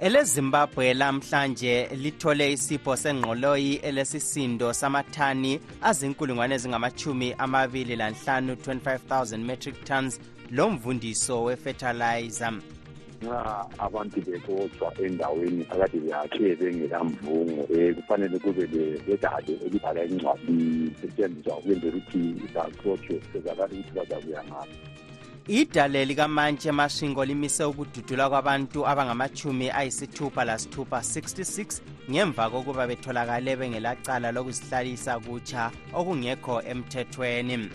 elezimbabwe lamhlanje lithole isipho sengqoloyi elesisindo samathani azinkulungwane ezingamachumi amabili lanhlanu 25000 metric tons lomvundiso wefetilizer nxa abantu bexotshwa endaweni akade beyakhe bengelamvungo um eh, kufanele kube ledale elibhala incwadi esetshenziswa ukwenzela ukuthi baxotshwe sezakala ukuthi bazakuya ngaphi idale likamantshi mashingo limise ukududulwa kwabantu abangamachumi ayisithupha lasithupha 66 ngemva kokuba betholakale bengelacala lokuzihlalisa kutsha okungekho emthethweni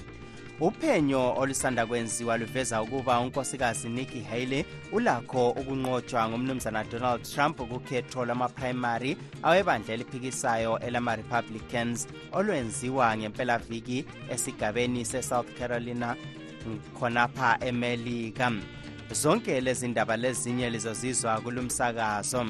uphenyo olusanda kwenziwa luveza ukuba unkosikazi nikki haley ulakho ukunqotshwa ngumnumzana donald trump kukhetho lwamaprimary awebandla eliphikisayo elama-republicans olwenziwa ngempelaviki esigabeni sesouth carolina khonapha emelika zonke lezi ndaba lezinye lizozizwa kulumsakazo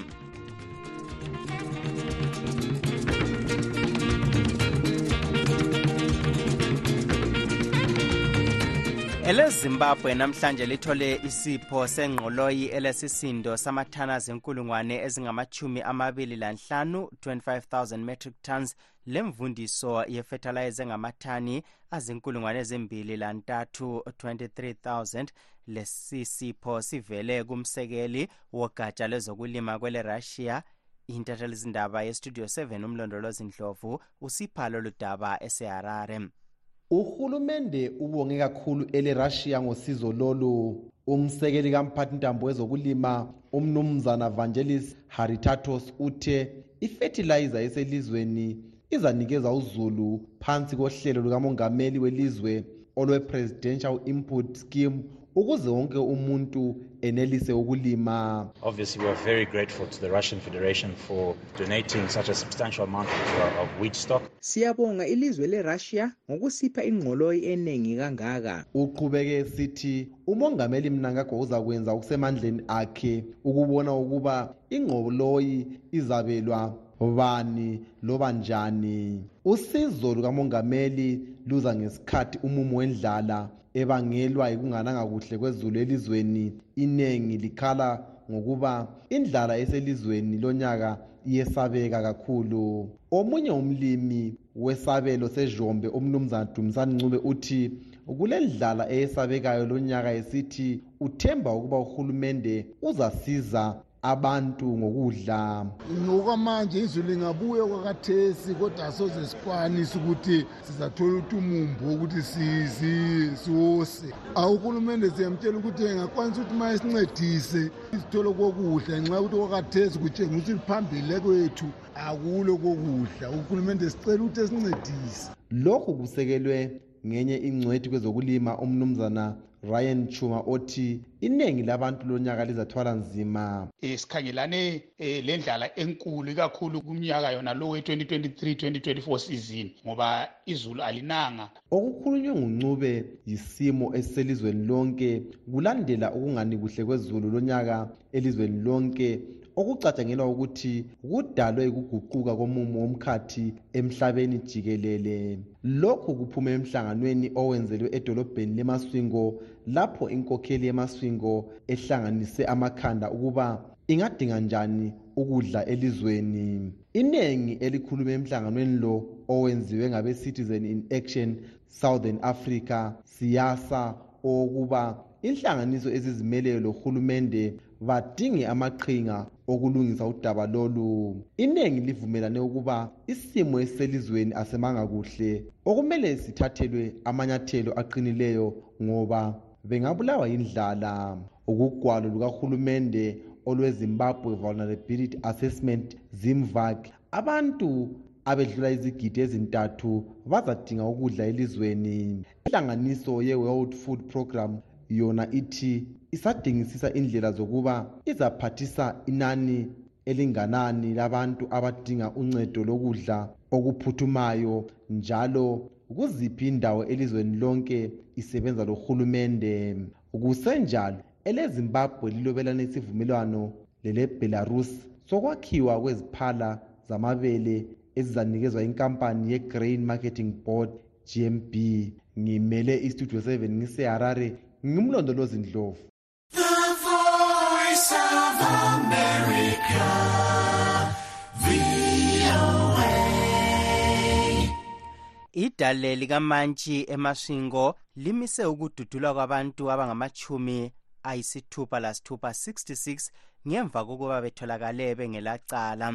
elezimbabwe namhlanje lithole isipho sengqoloyi elesisindo samathana zenkulungwane ezingamachumi amabili lanhlanu 25000 metric tons lemvundiso yefetalayiza engamathani azinkulungwane ezimbili lantathu 23000 lesisipho sivele kumsekeli wogatsha lwezokulima kwelerussia intathelizindaba yestudio 7 umlondolozi ndlovu usipha lolu daba eseharare uhulumende ubonge kakhulu elerussia ngosizo lolu umsekeli kamphathi ntambo wezokulima umnumzana vangelis haritatos uthe ifetilizer eselizweni izanikeza uzulu phansi kohlelo lukamongameli welizwe olwe-presidential input scheme ukuze wonke umuntu enelise ukulima obviously we are very grateful to the russian federation for donating such a substantial amount of, of wheat stock siyabonga ilizwe lerussia ngokusipha ingqoloyi eningi kangaka uqhubeke sithi umongameli mnangagwa uzakwenza okusemandleni akhe ukubona ukuba ingqoloyi izabelwa bani loba njani usizo lukamongameli luza ngesikhathi umumo wendlala ebangelwa yikungananga kuhle kwezulu elizweni iningi likhala ngokuba indlala eselizweni lonyaka iyesabeka kakhulu omunye umlimi wesabelo sezhombe umnumzana dumisani ncube uthi kule ndlala eyesabekayo lonyaka esithi uthemba ukuba uhulumende uzasiza abantu ngokudla ngokwamanje izulu lingabuya kwakathesi kodwa soze sikwanise ukuthi sizathola ukuthi umumbu wokuthi siwose awuhulumende siyamtshela ukuthi engakwanisa ukuthi uma esincedise izithole kokudla nxa ukuthi kwakathesi kutshengisa ukuthi phambili lekwethu akulo kokudla uhulumende sicela ukuthi esincedise lokhu kusekelwe ngenye ingcwethi kwezokulima umnumzana ryan chuma othi iningi labantu lonyaka lizathwala nzima um sikhangelane um le ndlala enkulu ikakhulu kumnyaka yona lo we-2023 2024 sizini ngoba izulu alinanga okukhulunywe nguncube yisimo esiselizweni lonke kulandela ukungani kuhle kwezulu lonyaka elizweni lonke okucatshangelwa ukuthi kudalwe ukuguquka komumo womkhathi emhlabeni jikelele lokhu kuphume emhlanganweni owenzelwe edolobheni lemaswingo lapho inkokheli yemaswingo ehlanganise amakhanda ukuba ingadinga njani ukudla elizweni inengi elikhulume emhlanganweni lo owenziwe ngabe-citizen in action southern africa siyasa owokuba inhlanganiso ezizimeleyo lohulumende badinge amaqhinga okulungisa udaba lolu iningi livumelane ukuba isimo esiselizweni asemanga kuhle okumele sithathelwe amanyathelo aqinileyo ngoba bengabulawa yindlala ukugwalo lukahulumende olwezimbabwe vulnerability assessment zimvac abantu abedlula izigidi ezintathu bazadinga ukudla elizweni inhlanganiso ye-world food program yona ithi isadingisisa indlela zokuba izaphathisa inani elinganani labantu abadinga uncedo lokudla okuphuthumayo njalo kuziphi indawo elizweni lonke isebenza lohulumende kusenjalo elezimbabwe lilobelana isivumelwano lelebelarus sokwakhiwa kweziphala zamabele ezizanikezwa inkampani yegrain marketing board gmb ngimele istudio 7 ngiseharare ngimlondolozi ndlovu idale likamantshi emasvingo limise ukududulwa kwabantu abangamatshumi ayisithupha lasithupha 66 ngemva kokuba betholakale bengelacala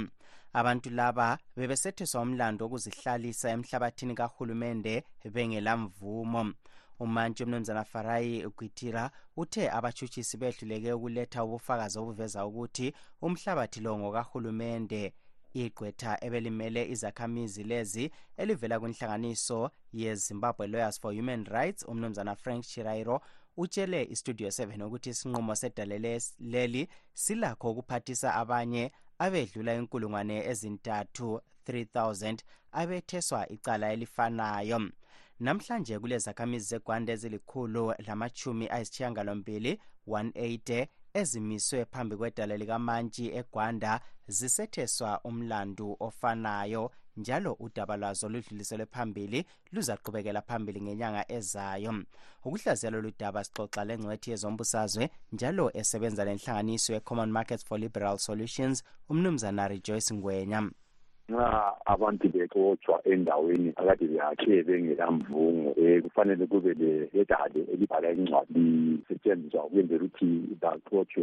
abantu laba bebesetheswa umlando wokuzihlalisa emhlabathini kahulumende bengelamvumo umantshi umnumzana farayi gwitira uthe abatshutshisi behluleke ukuletha ubufakazi obuveza ukuthi umhlabathi lo ngokahulumende igqwetha ebelimele izakhamizi lezi elivela kwinhlanganiso yezimbabwe lawyers for human rights umnumzana frank chirairo utshele istudio 7 ukuthi isinqumo sedale leli silakho ukuphathisa abanye abedlula inkulungwane ezintathu 3000 abetheswa icala elifanayo namhlanje kulezakhamizi zegwanda ezilikhulu lamachumi ayisishiyangalombili 180 ezimiswe phambi kwedala likamantshi egwanda zisetheswa umlandu ofanayo njalo udaba lwazo ludluliselwe phambili luzaqhubekela phambili ngenyanga ezayo ukuhlaziya lolu daba sixoxa lengcwethi yezombusazwe njalo esebenza lenhlanganiso ye-common markets for liberal solutions umnumzana rejoice ngwenya nxa abantu bexotshwa endaweni akade beyakhe bengelamvungo um kufanele kube ledale elibhala incwadi lisetshenziswa ukwenzela ukuthi baxotshwe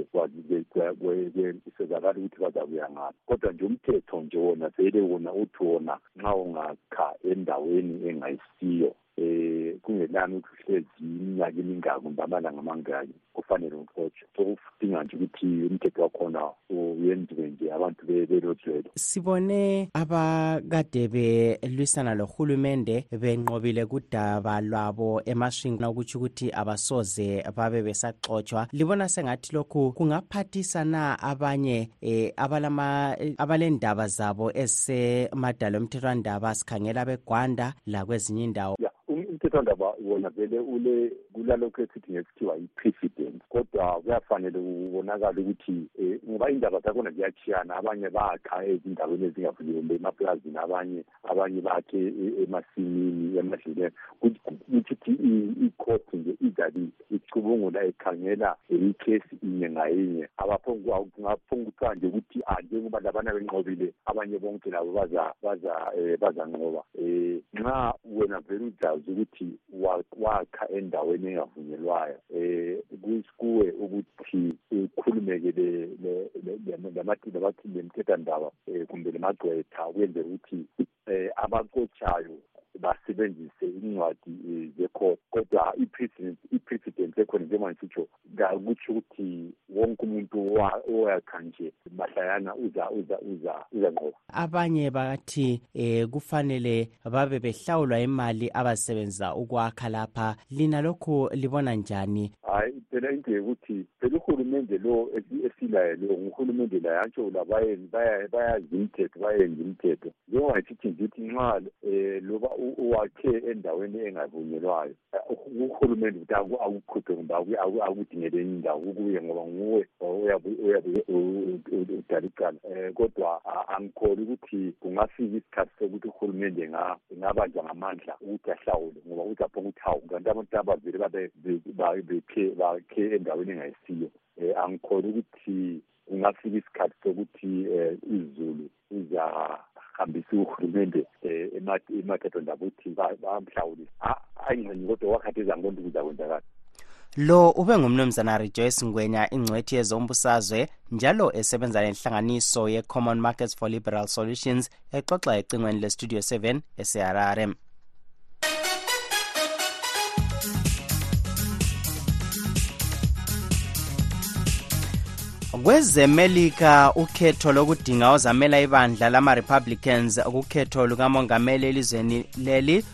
sezakala ukuthi bazakuya ngaphi kodwa nje umthetho nje wona seyile wona uthi wona nxa ungakha endaweni engayisiyo eh kungenani ukuthi uhlezi iminyaka emingaki kumbe amalanga amangaki kufanele uxotshwe sokudinga nje ukuthi umthetho wakhona uyenziwe nje abantu belojwelo sibone abakade belwisana lohulumende benqobile kudaba lwabo emashingini okutsho ukuthi abasoze babe besaxotshwa libona sengathi ukuthi lokhu kungaphathisa na abanye eh, abalama eh, abalendaba zabo ezisemadala omthethwandaba sikhangela begwanda lakwezinye indawo yeah. umthethwandaba wona vele ule kulalokhu esithi ngesikuthiwa yi-precedent kodwa kuyafanele kubonakala ukuthi um ngoba iindaba zakhona ziyatshiyana abanye bakha ezindaweni ezingavukeleli emapulazini abanye abanye bakhe e-, emasimini emadleleni ukuthi ikhophi nje izabi icubungula ekhangela ikhesi inye ngayinye abaphongukuthiwa nje ukuthi ah, njengoba labana benqobile abanye bonke labo bazanqoba um eh, nxa wena vele uzazi ukuthi wakha endaweni engavunyelwayo eh kuwe ukuthi ukhulumeke le lamathi lemthethandaba eh, kumbe lemagcwetha kwenze ukuthi eh abakotshayo basebenzise incwadi eh, zekhotha kodwa i-president i-president ekhona njengoba ngisitsho kakutsho ukuthi wonke umuntu owakha nje mahlayana uza uza uza uzanqoba abanye bathi eh kufanele babe behlawulwa imali abasebenza ukwakha lapha lina lokhu libona njani hayi phela into yokuthi phela uhulumende lo esilayo lo nguhulumende laye antsho labayeni bayazi imithetho bayenza imithetho njengoba ngithi ngithi nxa um loba uwakhe endaweni engavunyelwayo uhulumende ukuthi akukhuphe kumbe akudingele enye indawo kukuye ngoba nguwe uyabe udala icala um kodwa angikholi ukuthi kungafika isikhathi sokuthi uhulumende engabanjwa ngamandla ukuthi ahlawule ngoba ukuthi apho ukuthi hawu kanti abantu abavele babekhe endaweni engayisiyo um angikholi ukuthi kungafika isikhathi sokuthi um izulu uzahambisa uhulumende um emathetho ndaba ukuthi bamhlawule ayingxenye kodwa wakhatheza ngonto kuzakwenzakala lo ube ngumnumzana rejoice ngwenya ingcwethi yezombusazwe njalo esebenza lenhlanganiso ye-common markets for liberal solutions exoxa ecingweni lestudio 7 eseharare kwezemelika ukhetho lokudinga ozamela ibandla lama-republicans kukhetho lukamongameli elizweni leli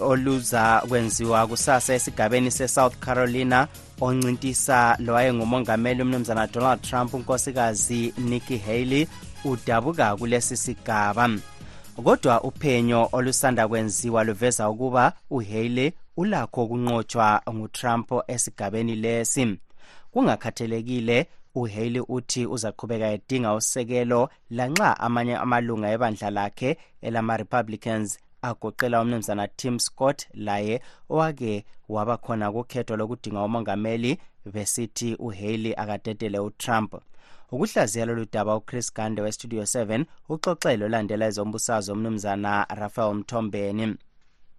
oluzakwenziwa kusasa esigabeni se-south carolina oncintisa lowayengumongameli umnumzana donald trump unkosikazi nikki haley udabuka kulesi sigaba kodwa uphenyo olusanda kwenziwa luveza ukuba uhaley ulakho ukunqotshwa ngutrump esigabeni lesi kungakhathelekile uhaley uthi uzaqhubeka edinga usekelo lanxa amanye amalunga ebandla lakhe elama-republicans agoqela umnumzana tim scott laye owake waba khona kukhetho lokudinga umongameli besithi uhaley akadedele utrump ukuhlaziya lolu daba uchris gande westudio 7 uxoxele olandela ezombusazwe umnumzana rafael mthombeni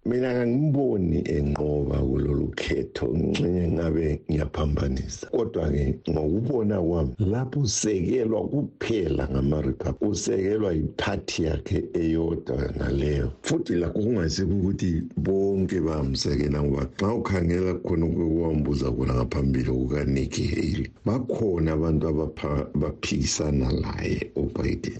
mina kangimboni enqoba kulolu khetho nxenye ngabe ngiyaphambanisa uyaphikisa kodwa-ke ngokubona kwami lapho usekelwa kuphela ngama-republic usekelwa yiphathi yakhe eyodwa naleyo futhi lakho kungasiko ukuthi bonke bayamsekela ngoba nxa ukhangela khona kwambuza kona ngaphambili kukaniki haley bakhona abantu abaphikisana laye ubiden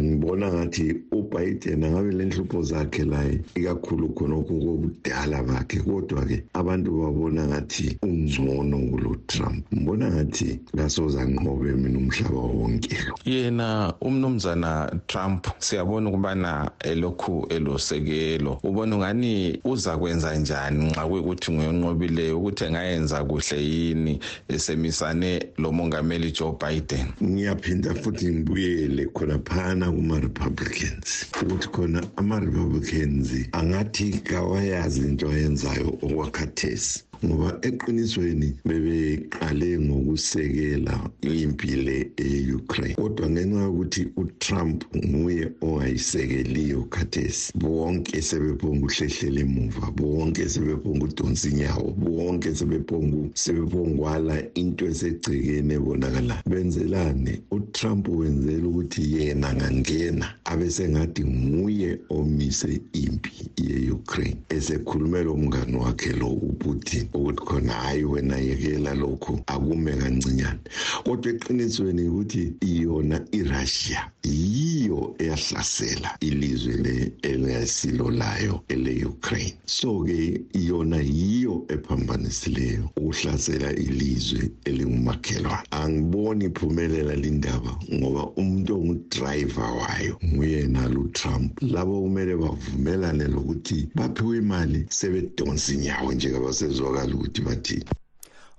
ngibona ngathi ubiden angabe le nhlupho zakhe laye ikakhulu khonokho kobudala bakhe kodwa-ke abantu babona ngathi ungcono kulo trump ngibona ngathi kasoze anqobe mina umhlaba wonke lo yena umnumzana trump siyabona ukubana elokhu elosekelo ubona ungani uzakwenza njani nxa kuyukuthi nguyonqobileyo ukuthi engayenza kuhle yini esemisane lomongameli joe biden ngiyaphinda futhi ngibuyele khonaphana kuma-republicans ukuthi khona ama-republicans angathi kawayazi into ayenzayo okwakhathesi ngoba eqinisweni bebeqale ngokusekela impi le e-ukraine kodwa ngenxa yokuthi utrump nguye ongayisekeliyo khathesi bonke sebephonga ukuhlehlela emuva bonke sebephonga udonsa inyawo bonke sebephonga sebephongwala into esegcekeni ebonakala benzelani utrump wenzela ukuthi yena ngangena abesengathi nguye omise impi ye-ukraine esekhulumela umngani wakhe lo uputin ukuthi khona hhayi wena yekela lokhu akume kancinyane kodwa eqinisweni ukuthi yona irussia yiyo eyahlasela ilizwe le elingasilo layo ele-ukraine so-ke yona yiyo ephambanisileyo ukuhlasela ilizwe elingumakhelwane angiboni iphumelela lindaba ngoba umuntu ongudrayiva wayo nguyena lutrump labo kumele bavumelane lokuthi baphiwe imali sebedonsa inyawo njengabasezwakala ukuthi bathini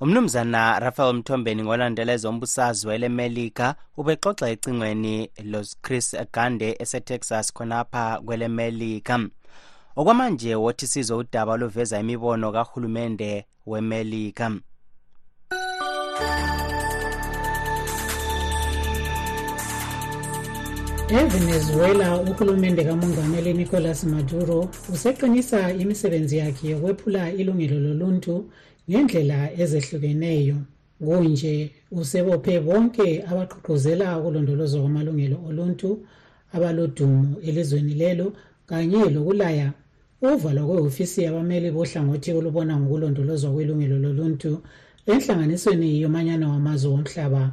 umnumzana rafael mthombeni ngolandela ezombusazwe elemelika ubexoxa ecingweni lochris gande esetexas khonapha kwelemelika okwamanje wothi sizwe udaba oluveza imibono kahulumende wemelika evenezuela uhulumende kamongameli nicolas maduro useqinisa imisebenzi yakhe yokwephula ilungelo loluntu ngendlela ezehlukeneyo kunje usebophe bonke abaqhuqhuzela ukulondolozwa kwamalungelo oluntu abalodumo elizweni lelo kanye lokulaya uvalo kwehofisi yabameli bohlangothi olubona ngokulondolozwa kwelungelo loluntu enhlanganisweni yomanyana wamazwe womhlaba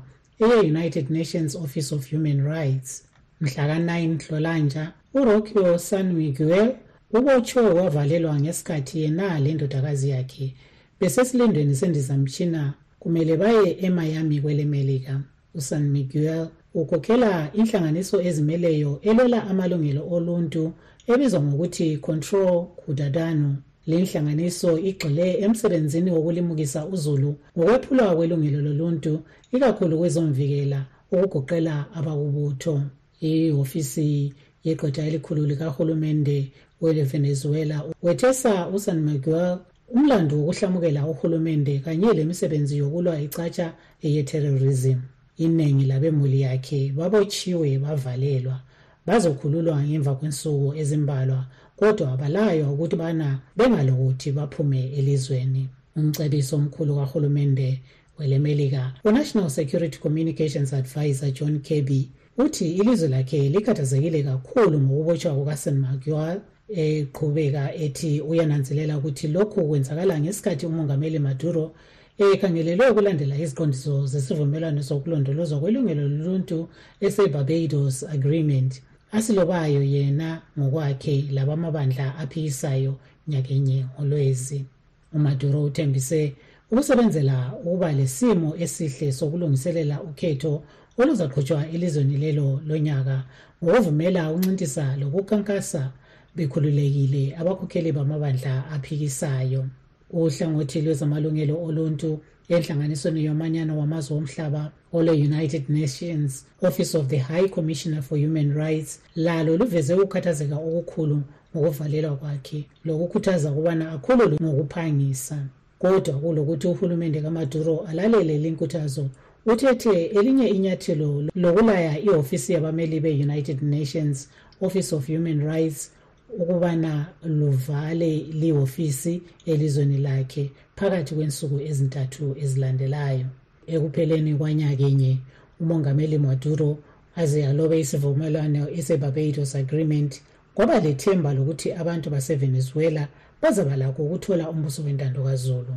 eye-united nations office of human rights mhlaka-9 nhlolanja urokio san miguel ubotshwe wavalelwa ngesikhathi yena lendodakazi yakhe besesilindweni sendizamtshina kumele baye emiami kwelemelika usan miguel ukhokhela inhlanganiso ezimeleyo elwela amalungelo oluntu ebizwa ngokuthi control kudadanu lenhlanganiso igxile emsebenzini wokulimukisa uzulu ngokwephulwa kwelungelo loluntu ikakhulu kwezomvikela okugoqela abakubutho ihofisi yegqwetha elikhulu likahulumende welevenezuela wethesa usan miguel umlando wokuhlamukela uhulumende kanye lemisebenzi yokulwa icatsha eyeterrorism iningi labemuli yakhe babotshiwe bavalelwa bazokhululwa ngemva kwensuku ezimbalwa kodwa balaywa ukuthi bana bengalokuthi baphume elizweni umcebisi omkhulu kahulumende welemelika unational security communications advisor john kirby uthi ilizwe lakhe likhathazekile kakhulu ngokubotshwa kukasen magual eqhubeka ethi uyananzelela ukuthi lokhu kwenzakala ngesikhathi umongameli maduro ekhangelelwe ukulandela iziqondiso zesivumelwano sokulondolozwa kwelungelo loluntu ese-barbados agreement asilobayo yena ngokwakhe labamabandla aphikisayo nyakenye ngolwezi umaduro uthembise ukusebenzela ukuba lesimo esihle sokulungiselela ukhetho oluzaqhutshwa elizweni lelo lonyaka ngokuvumela ukuncintisa lokukankasa bekhululekile abakhokheli bamabandla aphikisayo uhlangothi lwezamalungelo oluntu enhlanganisweni yomanyano wamazwe omhlaba ole-united nations office of the high commissioner for human rights lalo luveze ukukhathazeka okukhulu ngokuvalelwa kwakhe lokukhuthaza ukubana akhululwe ngokuphangisa kodwa kulokuthi uhulumende kamaduro alalele linkuthazo uthethe elinye inyathelo lokulaya ihofisi yabameli be-united nations office of human rights ukubana luvale lihofisi elizweni lakhe phakathi kwensuku ezintathu ezilandelayo ekupheleni kwanyakenye umongameli maduro aze alobe isivumelwano isebarbados agreement kwaba lethemba lokuthi abantu basevenezuela bazaba lakho ukuthola umbuso wentando kazulu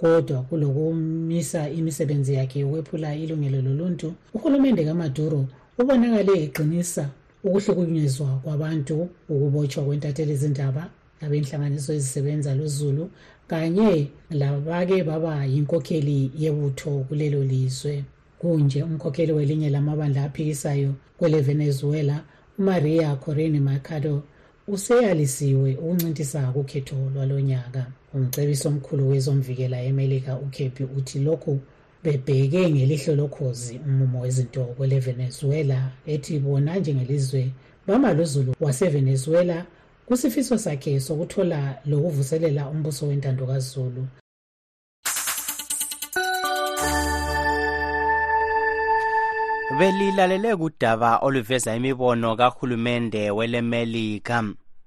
kodwa kulokumisa imisebenzi yakhe yokwephula ilungelo loluntu uhulumende kamaduro ubonakale eqinisa ukuhlukunyezwa kwabantu ukubotshwa kwentatheli izindaba labenhlanganiso ezisebenza lozulu kanye labake baba yinkokheli yebutho kulelo lizwe kunje umkhokheli welinye lamabandla aphikisayo kwelevenezuela umaria corini macado useyalisiwe ukuncintisa kukhetho lwalo nyaka umcebisi omkhulu wezomvikela emelika ukephi uthi lokhu bebheke ngelihlo lokhozi umumo wezinto kwelevenezuela ethi bona njengelizwe bama lozulu wasevenezuela kusifiso sakhe sokuthola lokuvuselela umbuso wentando kazulu belilalele kudaba oluveza imibono kahulumende welemelika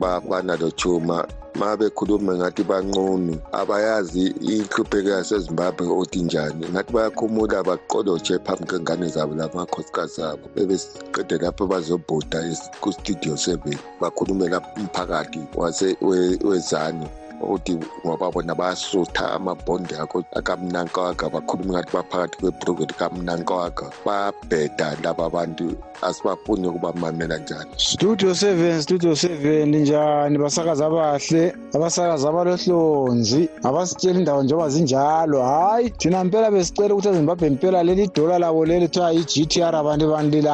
bafana lochuma ma bekhuluma ngathi banqunu abayazi inhlupheko yasezimbabwe othi njani ngathi bayakhumula baqolotshe phambi kwengane zabo lamakhosikazi abo bebeqede lapho bazobhuda kustudio seven bakhulumela umphakathi wezanu ukuthi ngoba bona bayasutha amabhondi akho akamnankwaga bakhuluma ngathi baphakathi kwebhruku likamnankwaga babheda laba bantu asibafuni ukubamamela njani studio 7 studio 7 njani basakazi abahle abasakazi abalohlonzi abasitshela indawo njengoba zinjalo hhayi thina mpela besicela ukuthi ezimbabwe mpela leli dola labo leli kuthiwa i-g t r abantu bandile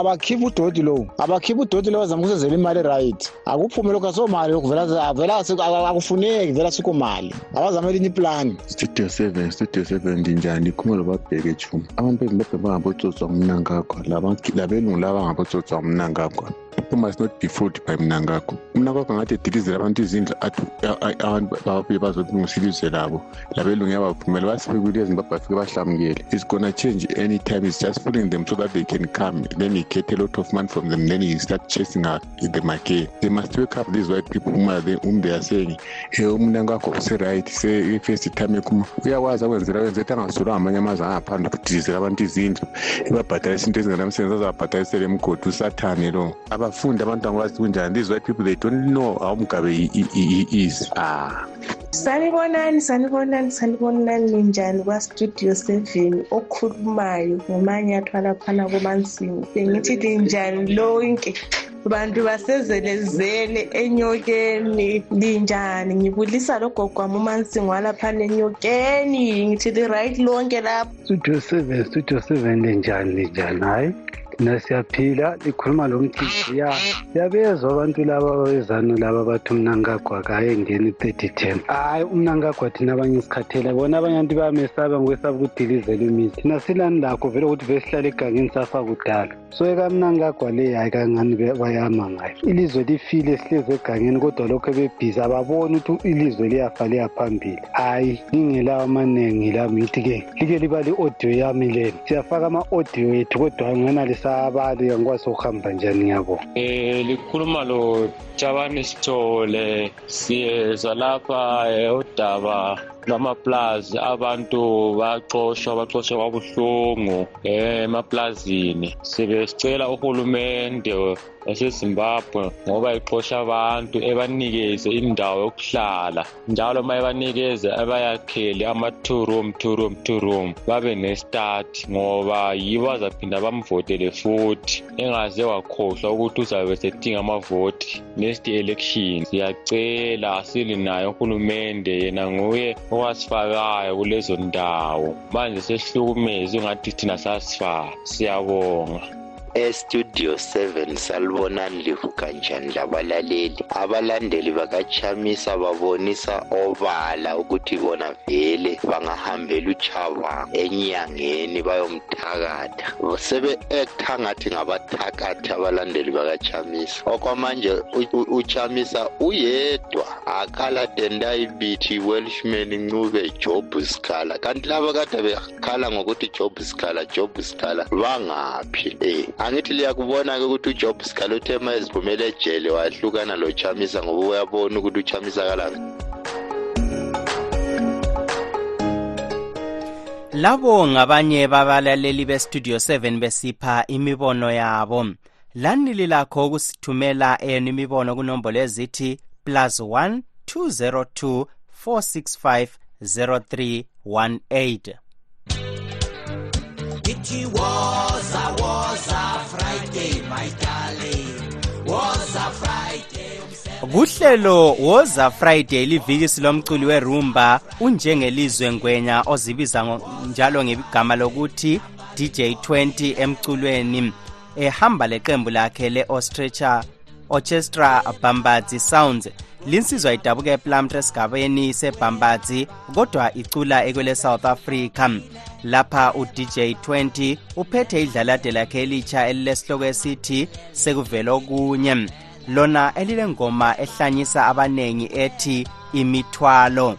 abakhiphi udoti lowo abakhiphi udoti lowo azama ukusenzela imali right akuphume lokho asomali lokhu vela vela akufuneki vela sikho mali abazame elinye iplani studio seven studio seven ndinjani khuma lobabheke tshumu abantu bezimebhe bangabotsotswa ngumnankakho labelungu laba ngabotsotswa ngumnankakho uma is not default by mnangakho umnangakho angathi edilizela abantu izindlu athi abantu babuye bazolungisa ilizwe labo labelungu yabavumela basibe kuleyo zimbabwe bafike bahlamukele is gonna change anytime is just fooling them so that they can come then he get a lot of money from them then he start chasing us the market. They must wake up these white people whom, are they, whom they are saying, hey, umnango wako say right, say first time kuma. Uyawazi akwenzela wenze tanga kusura amanye amazwe angaphandle kudizela abantu izindlu. Ibabhadalisa into ezingenamsebenzi azabhadalisele emgodi usathane lo. Abafundi abantu angabazi kunjani. These white people they don't know how Mugabe is. Ah. sanibonani sanibonani sanibonani ninjani kwastudio seven okhulumayo ngumanye athwala phana komansingo bengithi linjani lonke bantu basezelezele enyokeni linjani ngibulisa logogo wami umansingwalaphana enyokeni ngithi li-right lonke lapho studio 7 studio 7 linjani linjani hayi thina siyaphila likhuluma lo mthisi ya siyabezwa abantu laba ababezanu laba bathi umnankagwa kayengeni i-thirty ten hhayi umnankagwa thina abanye sikhathele bona abanye abantu bayamesabe ngokwesaba ukudilizela imizi thina silani lakho vele ukuthi vesihlale egangeni safa kudala so ekamnangagwa le hayi kangani bayama ngayo ilizwe lifile sihlezi egangeni kodwa lokho ebebhizi ababoni ukuthi ilizwe liyafa liyaphambili hayi ngingelawo amaningi lami ngithi ke like liba li-audio yami leni siyafaka ama-audio ethu kodwa ngena lisabali angikwazi ukuhamba njani ngiyabo um likhuluma lo jabani sithole siyeza lapha eh, udaba lwamaplazi abantu baxoshwa baxoshwa kwabuhlungu eh, emaplazini sibesicela uhulumende wasezimbabwe ngoba ixosha abantu ebanikeze indawo yokuhlala njalo uma ebanikeze abayakhele ama-two room two room two room babe nestart ngoba yibo azaphinda bamvotele futhi engaze wakhohlwa ukuthi uzabe setinga amavoti next election siyacela asili naye uhulumende yena nguye owasifakayo kulezo ndawo manje sesihlukumezi ungathi thina sasifaka siyabonga estudio 7 salibonani livuka njani labalaleli abalandeli bakachamisa babonisa obala ukuthi bona vele bangahambela uchavanga enyangeni bayomthakatha sebe-ektha ngathi ngabathakathi abalandeli bakachamisa okwamanje uchamisa uyedwa akhala tendai bithi welshman ncube job sikhala kanti laba kade bekhala ngokuthi job sikhala job sikhala bangaphi um angithi liyakubona-ke ukuthi ujob sikhala uthe ma eziphumela ejele wahlukana lochamisa ngoba uyabona ukuthi uchamisa kalanga labo ngabanye babalaleli bestudio 7 besipha imibono yabo lani lilakho ukusithumela eyenu imibono kunombolo ezithi plus 1 202 465 0318 Ithi woza woza Friday my darling woza Friday kuhlelo woza Friday liviki silomculi werumba unjengelizwe ngwenya ozibiza njalo ngebigama lokuthi DJ 20 emculweni ehamba leqembu lakhe le-Ostrecha Orchestra Bambazi Sounds linsizwa idabuka ePlamtre esigabeni seBambazi kodwa icula ekwele South Africa lapha uDJ 20 uphethe idlalade lakhe elitsha elilesihloko esithi sekuvela okunye lona elilengoma ehlanyisa abanengi ethi imithwalo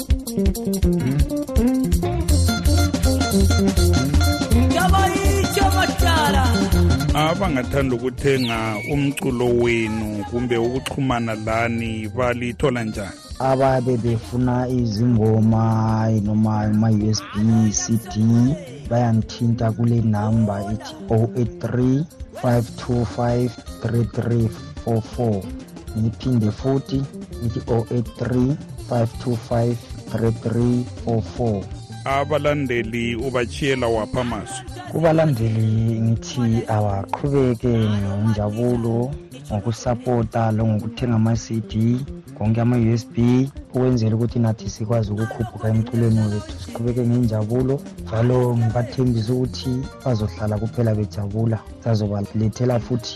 abangathanda ukuthenga umculo wenu kumbe ukuxhumana lani balithola njani ababe befuna izingoma noma ama-usb cd bayangithinta kule namba ethi 083 525 3344 ngiphinde futhi ngithi 083 525 3344 abalandeli ubachiyela wapha amazwi kubalandeli ngithi awaqhubeke ngonjabulo ngokusapota longokuthenga ama-cd konke ama-us b ukwenzela ukuthi nathi sikwazi ukukhuphuka emculweni wethu siqhubeke ngenjabulo njalo ngibathembisa ukuthi bazohlala kuphela bejabula sazobalethela futhi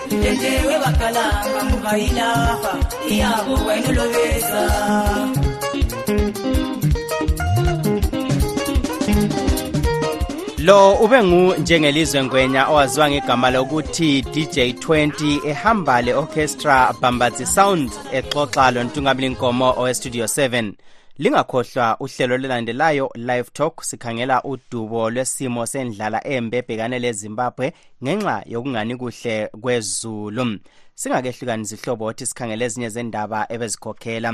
ndetewe bakalanga mubayilaha iyabo wenulobesa lo ube ngu njengelizwe ngwenya owaziwa ngegama lokuthi dj 20 ehamba le orchestra bambazi sound exoxa lo ntungamli nkomo owestudio 7 lingakhohlwa uhlelo lelandelayo live talk sikhangela udubo lwesimo sendlala embi ebhekane lezimbabwe ngenxa yokungani kuhle kwezulu singakehlukani zihlobo othi sikhangele ezinye zendaba ebezikhokhela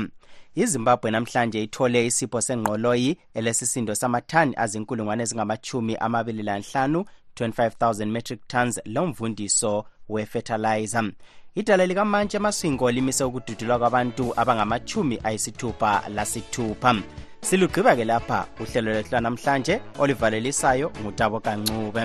izimbabwe namhlanje ithole isipho sengqoloyi elesisindo samathani azinkulungwane ezingamachumi amabili lanhlanu 25,000 metric tons lomvundiso wefetilizer idala likamantshi emaswingo limise ukududulwa kwabantu abangamachumi ayisithupha lasithupha silugqiba-ke lapha uhlelo lwethu lwanamhlanje olivalelisayo ngutabo kancube